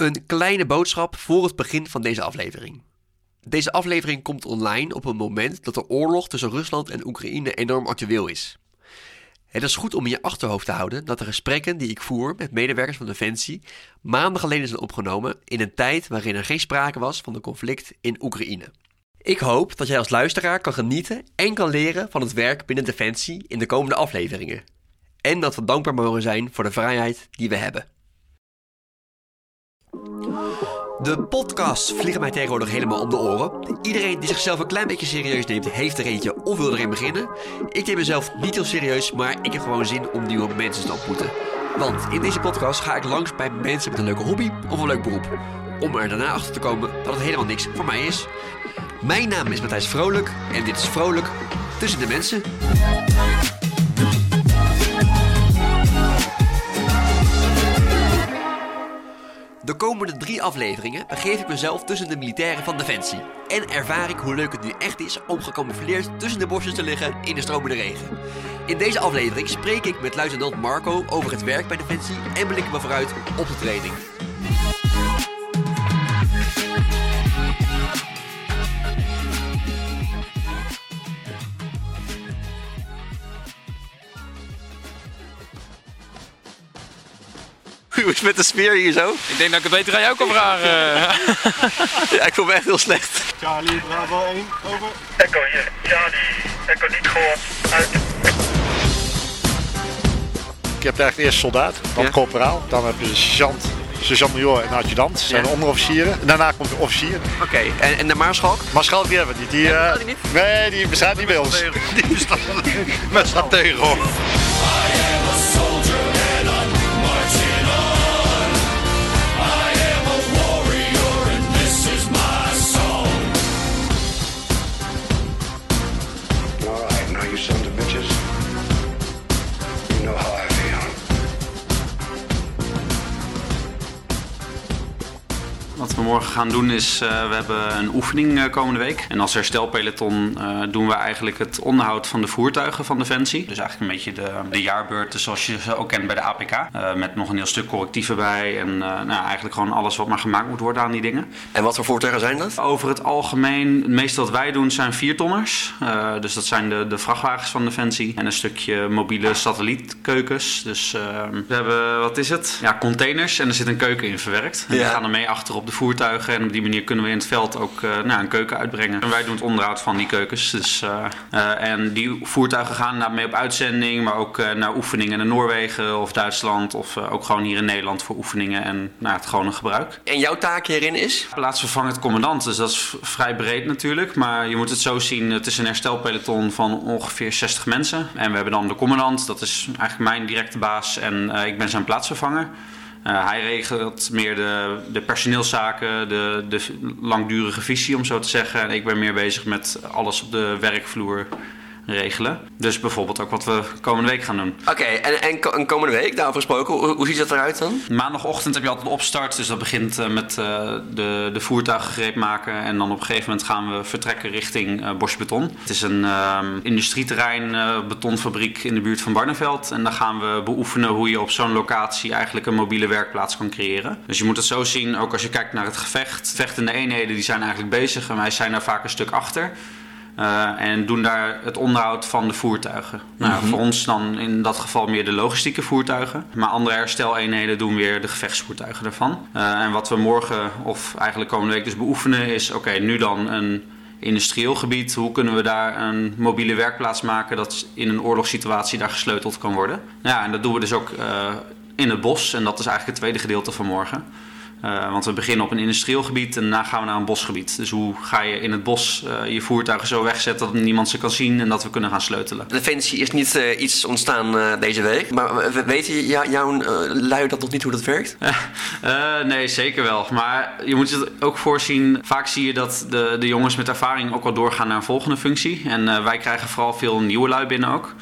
Een kleine boodschap voor het begin van deze aflevering. Deze aflevering komt online op een moment dat de oorlog tussen Rusland en Oekraïne enorm actueel is. Het is goed om in je achterhoofd te houden dat de gesprekken die ik voer met medewerkers van Defensie maanden geleden zijn opgenomen in een tijd waarin er geen sprake was van een conflict in Oekraïne. Ik hoop dat jij als luisteraar kan genieten en kan leren van het werk binnen Defensie in de komende afleveringen. En dat we dankbaar mogen zijn voor de vrijheid die we hebben. De podcasts vliegen mij tegenwoordig helemaal om de oren. Iedereen die zichzelf een klein beetje serieus neemt, heeft er eentje of wil erin beginnen. Ik neem mezelf niet heel serieus, maar ik heb gewoon zin om nieuwe mensen te ontmoeten. Want in deze podcast ga ik langs bij mensen met een leuke hobby of een leuk beroep. Om er daarna achter te komen dat het helemaal niks voor mij is. Mijn naam is Matthijs Vrolijk en dit is Vrolijk tussen de mensen. Komende drie afleveringen begeef ik mezelf tussen de militairen van Defensie. En ervaar ik hoe leuk het nu echt is om gecamoufleerd tussen de bosjes te liggen in de stromende regen. In deze aflevering spreek ik met luitenant Marco over het werk bij Defensie en blikken we vooruit op de training. Hoe is het met de sfeer hier zo? Ik denk dat ik het beter aan jou kan vragen. Ja, ik voel me echt heel slecht. Charlie, Bravo 1, over. Echo hier, Charlie, Echo niet gehoord, uit. Je hebt eigenlijk eerst soldaat, dan Ja. corporaal, dan heb je de sergeant, sergeant-major en adjudant. Dat zijn Ja. de onderofficieren. En daarna komt de officier. Oké, en, en de maarschalk? Marschalk die hebben we niet. Die, eh, die niet? Nee, die bestaat niet bij ons. Die bestaat met strategen. All we morgen gaan doen is, eh, we hebben een oefening eh, komende week. En als herstelpeloton eh, doen we eigenlijk het onderhoud van de voertuigen van Defensie. Dus eigenlijk een beetje de, de jaarbeurten zoals je ze ook kent bij de APK. Met nog een heel stuk correctieven bij. En nou, eigenlijk gewoon alles wat maar gemaakt moet worden aan die dingen. En wat voor voertuigen zijn dat? Over het algemeen, het meeste wat wij doen zijn viertonners. Dus dat zijn de, de vrachtwagens van Defensie. En een stukje mobiele satellietkeukens. Dus we hebben, wat is het? Ja, containers en er zit een keuken in verwerkt. En Ja. die gaan er mee achter op de voertuigen. En op die manier kunnen we in het veld ook uh, nou, een keuken uitbrengen. En wij doen het onderhoud van die keukens. Dus, uh, uh, en die voertuigen gaan daarmee op uitzending. Maar ook naar oefeningen naar Noorwegen of Duitsland. Of ook gewoon hier in Nederland voor oefeningen en nou, het gewone gebruik. En jouw taak hierin is? Plaatsvervangend commandant, dus dat is vrij breed natuurlijk. Maar je moet het zo zien, het is een herstelpeloton van ongeveer 60 mensen. En we hebben dan de commandant, dat is eigenlijk mijn directe baas. En ik ben zijn plaatsvervanger. Uh, hij regelt meer de, de personeelszaken, de, de langdurige visie om zo te zeggen. En ik ben meer bezig met alles op de werkvloer regelen. Dus bijvoorbeeld ook wat we komende week gaan doen. Oké, okay, en, en, en, komende week, daarover gesproken, hoe, hoe, ziet dat eruit dan? Maandagochtend heb je altijd een opstart, dus dat begint uh, met uh, de, de voertuigen gereed maken. En dan op een gegeven moment gaan we vertrekken richting uh, Bosch Beton. Het is een industrieterrein, betonfabriek in de buurt van Barneveld. En daar gaan we beoefenen hoe je op zo'n locatie eigenlijk een mobiele werkplaats kan creëren. Dus je moet het zo zien, ook als je kijkt naar het gevecht. Vechtende eenheden die zijn eigenlijk bezig en wij zijn daar vaak een stuk achter. Uh, en doen daar het onderhoud van de voertuigen. Nou, Mhm. voor ons dan in dat geval meer de logistieke voertuigen. Maar andere hersteleenheden doen weer de gevechtsvoertuigen daarvan. Uh, en wat we morgen, of eigenlijk komende week dus beoefenen, is: oké, nu dan een industrieel gebied. Hoe kunnen we daar een mobiele werkplaats maken dat in een oorlogssituatie daar gesleuteld kan worden? Nou ja, en dat doen we dus ook uh, in het bos. En dat is eigenlijk het tweede gedeelte van morgen. Uh, want we beginnen op een industrieel gebied en daarna gaan we naar een bosgebied. Dus hoe ga je in het bos uh, je voertuigen zo wegzetten dat niemand ze kan zien en dat we kunnen gaan sleutelen? Defensie is niet uh, iets ontstaan deze week, maar weten jouw lui dat nog niet hoe dat werkt? nee, zeker wel. Maar je moet het ook voorzien. Vaak zie je dat de, de jongens met ervaring ook wel doorgaan naar een volgende functie. En wij krijgen vooral veel nieuwe lui binnen ook.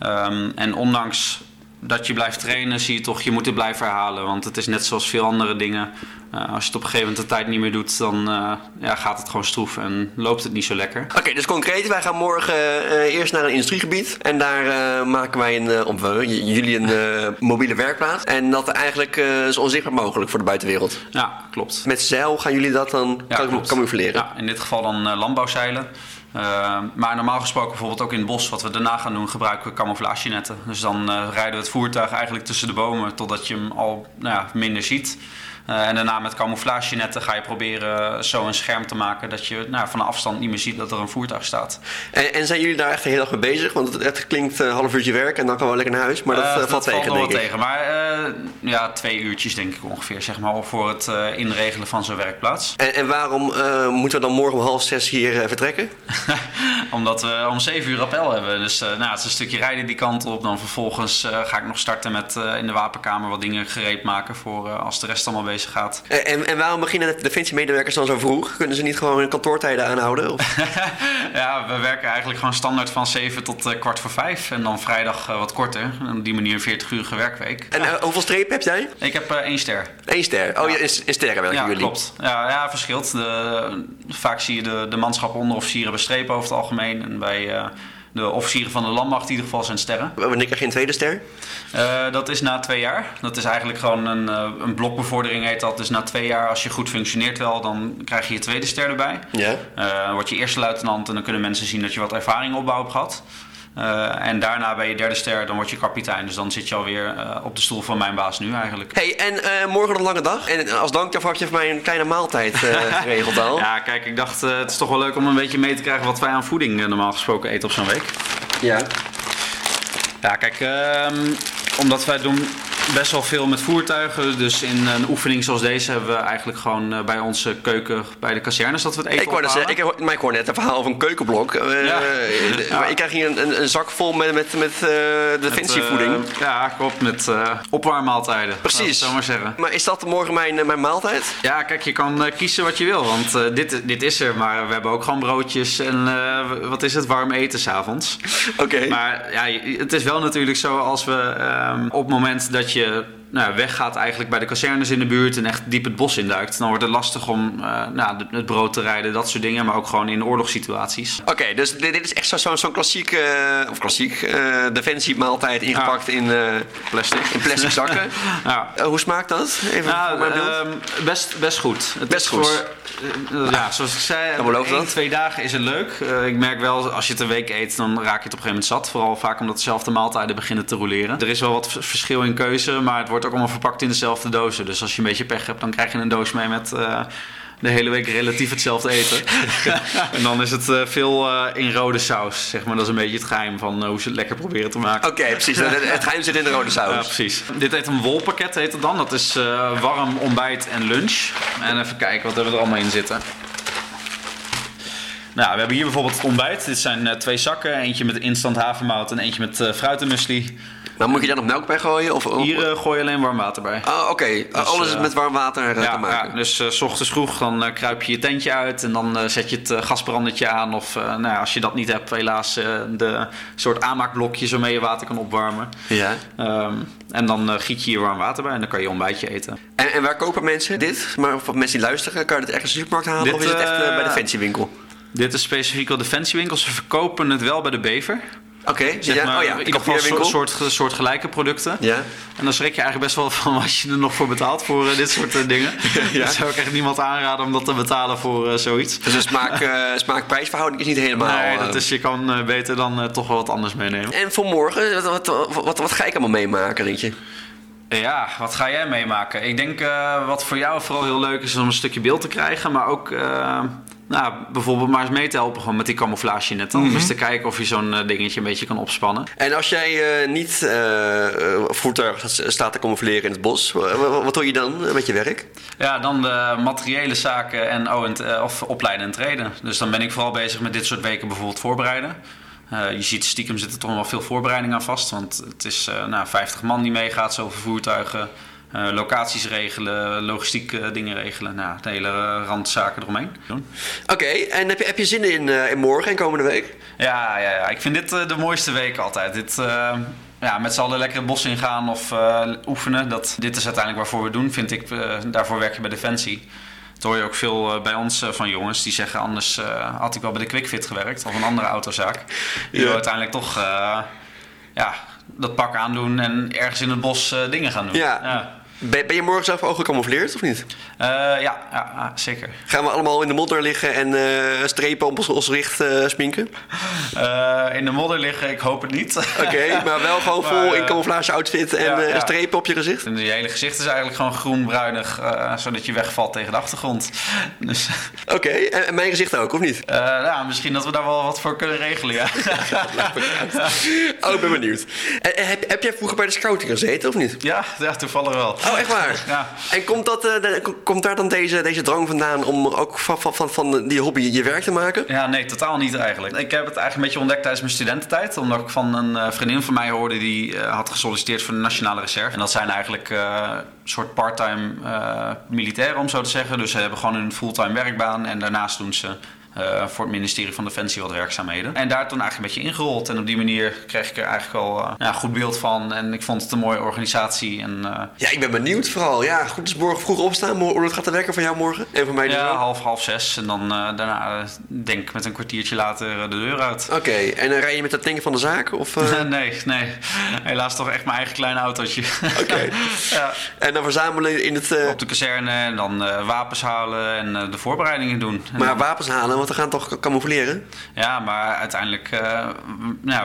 Um, en ondanks dat je blijft trainen, zie je toch, je moet het blijven herhalen. Want het is net zoals veel andere dingen. Eh, als je het op een gegeven moment de tijd niet meer doet, dan eh, ja, gaat het gewoon stroef en loopt het niet zo lekker. Oké, dus concreet, wij gaan morgen eh, eerst naar een industriegebied. En daar maken wij een, j- jullie een mobiele werkplaats. En dat eigenlijk zo onzichtbaar mogelijk voor de buitenwereld. Ja, klopt. Met zeil gaan jullie dat dan Ja, klopt. camoufleren? Ja, in dit geval dan landbouwzeilen. Eh, maar normaal gesproken bijvoorbeeld ook in het bos, wat we daarna gaan doen, gebruiken we camouflagenetten. Dus dan eh, rijden we het voertuig eigenlijk tussen de bomen totdat je hem al nou ja, minder ziet. Eh, en daarna met camouflagenetten ga je proberen zo een scherm te maken dat je nou, van een afstand niet meer ziet dat er een voertuig staat. En, en zijn jullie daar echt de hele dag mee bezig? Want het, het klinkt een half uurtje werk en dan gaan we lekker naar huis. Maar dat, Eh, eh, valt tegen, nog denk wel ik. tegen. Maar eh, ja, twee uurtjes denk ik ongeveer, zeg maar, voor het eh, inregelen van zo'n werkplaats. En, en waarom eh, moeten we dan morgen om half zes hier eh, vertrekken? Omdat we om 7 uur appel hebben. Dus eh, nou, het is een stukje rijden die kant op. Dan vervolgens eh, ga ik nog starten met eh, in de wapenkamer wat dingen gereed maken voor eh, als de rest allemaal bezig gaat. En, en, waarom beginnen de defensiemedewerkers dan zo vroeg? Kunnen ze niet gewoon hun kantoortijden aanhouden? Of? ja, we werken eigenlijk gewoon standaard van 7 tot eh, kwart voor 5. En dan vrijdag eh, wat korter. En op die manier een 40 uurige werkweek. En eh, hoeveel strepen heb jij? Ik heb één ster. Eén ster. Oh, ja, in, in sterren werken Ja, jullie. klopt. Ja, ja verschilt. De, vaak zie je de, de manschappen onderofficieren hebben strepen over het algemeen. En bij de officieren van de landmacht in ieder geval zijn sterren. Wanneer krijg je een tweede ster? Eh, dat is na twee jaar. Dat is eigenlijk gewoon een, eh, een blokbevordering heet dat. Dus na twee jaar, als je goed functioneert wel, dan krijg je je tweede ster erbij. Ja. Eh, dan word je eerste luitenant en dan kunnen mensen zien dat je wat ervaring opbouw hebt gehad. Eh, en daarna bij je derde ster, dan word je kapitein. Dus dan zit je alweer eh op de stoel van mijn baas nu eigenlijk. Hey, en eh, morgen een lange dag. En als dank daarvoor heb je voor mij een kleine maaltijd eh, geregeld al. Ja, kijk, ik dacht eh, het is toch wel leuk om een beetje mee te krijgen wat wij aan voeding normaal gesproken eten op zo'n week. Ja. Ja, kijk, ehm, omdat wij doen best wel veel met voertuigen. Dus in een oefening zoals deze hebben we eigenlijk gewoon eh, bij onze keuken, bij de kazernes, dat we het eten Ik hoorde, ik, hoor- maar ik hoor net een verhaal over een keukenblok. Eh, Ja. eh, Ja. Ik krijg hier een, een, een zak vol met, met, met eh, ja, klopt, met opwarmmaaltijden. Precies. zo maar zeggen. Maar is dat morgen mijn, mijn maaltijd? Ja, kijk, je kan kiezen wat je wil, want dit, dit is er. Maar we hebben ook gewoon broodjes en wat is het, warm eten s'avonds. Oké. Maar ja, het is wel natuurlijk zo als we ehm, op het moment dat je 也些。Nou, weggaat eigenlijk bij de kazernes in de buurt en echt diep het bos induikt, dan wordt het lastig om eh, nou, het brood te rijden, dat soort dingen. Maar ook gewoon in oorlogssituaties. Oké, dus dit, dit is echt zo- zo- zo'n klassiek, eh, of klassiek, eh defensiemaaltijd ingepakt in, Plastic. in plastic zakken. Ja. Hoe smaakt dat? Even Ja, voor mijn beeld. ehm, best, best goed. Het Best goed. Voor, ja, zoals ik zei, Dan één, dat. twee dagen is het leuk. Ik merk wel, als je het een week eet, dan raak je het op een gegeven moment zat. Vooral vaak omdat dezelfde maaltijden beginnen te roleren. Er is wel wat verschil in keuze, maar het wordt ook allemaal verpakt in dezelfde dozen. Dus als je een beetje pech hebt, dan krijg je een doos mee met... eh, de hele week relatief hetzelfde eten. en dan is het eh, veel eh, in rode saus. Zeg maar. Dat is een beetje het geheim van hoe ze het lekker proberen te maken. Oké, precies. Het, geheim zit in de rode saus. Ja, precies. Dit heet een wolpakket, heet het dan. Dat is warm ontbijt en lunch. En even kijken, wat hebben we er allemaal in zitten? Nou, we hebben hier bijvoorbeeld het ontbijt. Dit zijn twee zakken. Eentje met instant havermout en eentje met eh fruit Maar moet je daar nog melk bij gooien? Of, of- Hier eh, gooi je alleen warm water bij. Oh, oké. Alles is eh, met warm water Ja, te maken. ja, dus eh, s ochtends vroeg dan kruip je je tentje uit en dan zet je het gasbrandertje aan. Of nou, ja, als je dat niet hebt, helaas de soort aanmaakblokjes waarmee je water kan opwarmen. Ja. Ehm, en dan giet je hier warm water bij en dan kan je je ontbijtje eten. En, en waar kopen mensen dit? Maar of mensen die luisteren, kan je dit ergens in de supermarkt halen? Dit, of is het echt bij de fancy Dit is specifiek wel defensiewinkels. Ze verkopen het wel bij de Bever. Oké, Zeg ja. maar, oh ja, in ieder geval soort, soort, soort gelijke producten. Ja. En dan schrik je eigenlijk best wel van wat je er nog voor betaalt voor eh, dit soort eh, dingen. Ja. Dat zou ik echt niemand aanraden om dat te betalen voor eh, zoiets. Dus de smaak, smaak-prijsverhouding is niet helemaal... nee, dat is, je kan beter dan toch wel wat anders meenemen. En voor morgen, wat, wat, wat, wat ga ik allemaal meemaken, denk je? Ja, wat ga jij meemaken? Ik denk wat voor jou vooral heel leuk is om een stukje beeld te krijgen. Maar ook nou, bijvoorbeeld maar eens mee te helpen gewoon met die camouflage net. Om eens te kijken of je zo'n eh, dingetje een beetje kan opspannen. En als jij eh, niet eh eh, voertuigen staat- te camoufleren in het bos, wa- wa- wat doe je dan met je werk? Ja, dan de materiële zaken en, oh, en of opleiden en treden. Dus dan ben ik vooral bezig met dit soort weken bijvoorbeeld voorbereiden. Je ziet stiekem zit er toch wel veel voorbereiding aan vast. Want het is nou, 50 man die meegaat, zoveel voertuigen. Eh, locaties regelen, logistiek eh, dingen regelen. Nou, de hele eh, randzaken eromheen. Oké, en heb je, heb je zin in, in morgen en komende week? Ja, ja, ja, ik vind dit de mooiste week altijd. Dit, ja, met z'n allen lekker het bos ingaan of oefenen. Dat, dit is uiteindelijk waarvoor we doen, vind ik. daarvoor werk je bij Defensie. Dat hoor je ook veel bij ons van jongens die zeggen... anders had ik wel bij de QuickFit gewerkt of een andere autozaak. Die Ja. uiteindelijk toch ja, dat pak aandoen en ergens in het bos eh, dingen gaan doen. Ja. Ben, ben je morgen zelf ook gecamoufleerd of niet? Eh, ja, ja, ja, zeker. Gaan we allemaal in de modder liggen en eh, strepen op ons, ons richt eh, sminken? In de modder liggen, ik hoop het niet. Oké, maar wel gewoon vol Maar, in camouflage outfit en ja, ja. strepen op je gezicht? En je hele gezicht is eigenlijk gewoon groen-bruinig, zodat je wegvalt tegen de achtergrond. Dus Oké, en, en mijn gezicht ook, of niet? eh, ja, misschien dat we daar wel wat voor kunnen regelen, ja. Oh, ik ben benieuwd. En, en heb, heb jij vroeger bij de scouting gezeten, of niet? ja, ja, toevallig wel. Oh, echt waar? Ja. En komt, dat, eh, de- komt daar dan deze, deze drang vandaan om ook van, van, van, van die hobby je werk te maken? Ja, nee, totaal niet eigenlijk. Ik heb het eigenlijk een beetje ontdekt tijdens mijn studententijd. Omdat ik van een eh, vriendin van mij hoorde die eh, had gesolliciteerd voor de Nationale Reserve. En dat zijn eigenlijk een soort part-time militairen, om zo te zeggen. Dus ze hebben gewoon een fulltime werkbaan. En daarnaast doen ze eh, voor het ministerie van Defensie wat werkzaamheden. En daar toen eigenlijk een beetje ingerold. En op die manier kreeg ik er eigenlijk al eh, ja, een goed beeld van. En ik vond het een mooie organisatie. En eh, Ja, ik ben benieuwd vooral. Ja, goed, dus morgen vroeg opstaan. Hoe gaat te werken voor jou morgen? En voor mij dus ja, ook? half, half zes. En dan eh, daarna, eh, denk ik met een kwartiertje later eh, de deur uit. Oké, en dan rij je met dat ding van de zaak? Of, eh? nee, nee. Helaas toch echt mijn eigen kleine autootje. Oké. ja. En dan verzamelen in het... eh, Op de kazerne en dan eh, wapens halen en eh, de voorbereidingen doen. En maar dan- wapens halen, want we gaan toch camoufleren? ja, maar uiteindelijk, eh,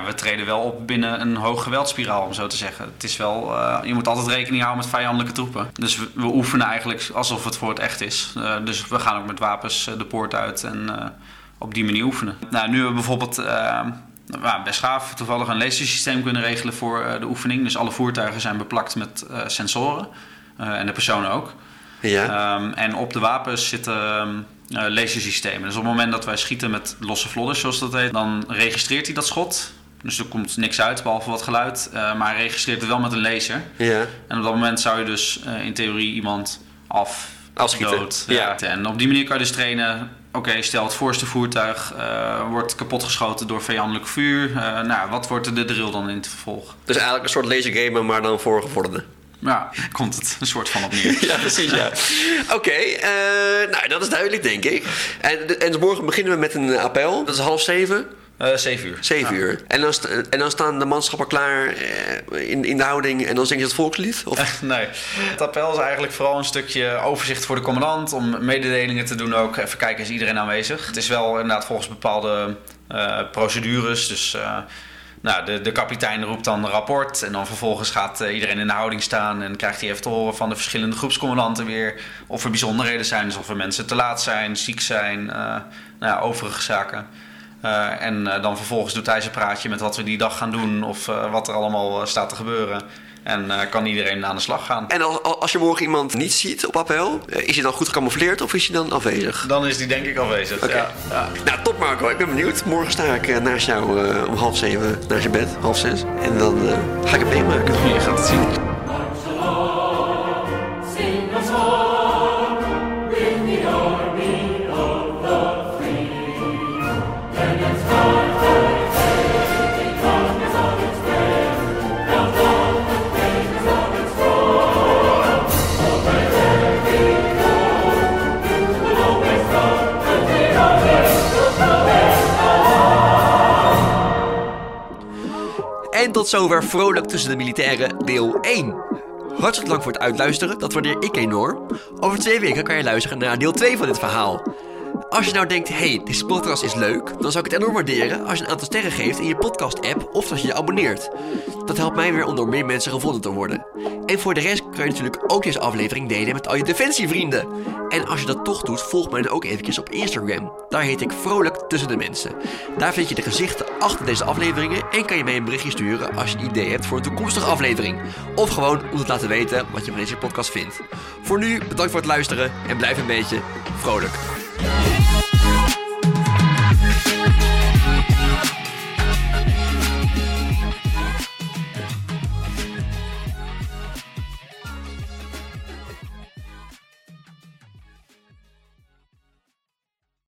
we treden wel op binnen een hoog geweldspiraal, om zo te zeggen. Het is wel, eh, je moet altijd rekening houden met vijandelijke troepen. Dus we, we oefenen eigenlijk alsof het voor het echt is. Eh, dus we gaan ook met wapens de poort uit en op die manier oefenen. Nou, nu hebben we bijvoorbeeld... nou, bij Schaaf toevallig een lasersysteem kunnen regelen voor de oefening. Dus alle voertuigen zijn beplakt met sensoren. En de personen ook. Ja. Ehm, en op de wapens zitten ehm, eh, lasersystemen. Dus op het moment dat wij schieten met losse vlodders, zoals dat heet, dan registreert hij dat schot. Dus er komt niks uit, behalve wat geluid. eh, maar hij registreert het wel met een laser. ja. En op dat moment zou je dus eh, in theorie iemand af, Afschieten. dood. Ja. En op die manier kan je dus trainen. Oké, stel het voorste voertuig eh, wordt kapotgeschoten door vijandelijk vuur. Nou, wat wordt de drill dan in het vervolg? Dus eigenlijk een soort lasergamer, maar dan voor gevorderden. Ja, komt het een soort van opnieuw. Ja, precies, ja. Oké, eh, nou, dat is duidelijk, denk ik. En, en morgen beginnen we met een appel. Dat is half zeven, zeven uur. zeven Ja. uur. En dan, en dan staan de manschappen klaar eh, in, in de houding en dan zing je het volkslied? Of? Nee, het appel is eigenlijk vooral een stukje overzicht voor de commandant. Om mededelingen te doen ook. Even kijken, is iedereen aanwezig? Het is wel inderdaad volgens bepaalde procedures. Dus nou, de, de kapitein roept dan een rapport. En dan vervolgens gaat eh, iedereen in de houding staan. En krijgt hij even te horen van de verschillende groepscommandanten weer. Of er bijzonderheden zijn. Dus of er mensen te laat zijn, ziek zijn. eh, nou ja, overige zaken. Eh, en dan vervolgens doet hij zijn praatje met wat we die dag gaan doen. Of wat er allemaal staat te gebeuren. En eh, kan iedereen aan de slag gaan. En als, als je morgen iemand niet ziet op appel, eh, is hij dan goed gecamoufleerd of is hij dan afwezig? Dan is die denk ik afwezig. Oké. Ja, ja. Nou, top Marco, ik ben benieuwd. Morgen sta ik eh, naast jou om half zeven naast je bed, half zes. En dan ga ik het meemaken. Je gaat het zien. Zover vrolijk tussen de militairen deel 1. Hartelijk dank voor het uitluisteren, dat waardeer ik enorm. Over twee weken kan je luisteren naar deel 2 van dit verhaal. Als je nou denkt, hey, deze podcast is leuk, dan zou ik het enorm waarderen als je een aantal sterren geeft in je podcast-app of als je je abonneert. Dat helpt mij weer om door meer mensen gevonden te worden. En voor de rest kan je natuurlijk ook deze aflevering delen met al je defensievrienden. En als je dat toch doet, volg mij dan ook eventjes op Instagram. Daar heet ik Vrolijk Tussen de Mensen. Daar vind je de gezichten achter deze afleveringen en kan je mij een berichtje sturen als je een idee hebt voor een toekomstige aflevering. Of gewoon om te laten weten wat je van deze podcast vindt. Voor nu, bedankt voor het luisteren en blijf een beetje vrolijk.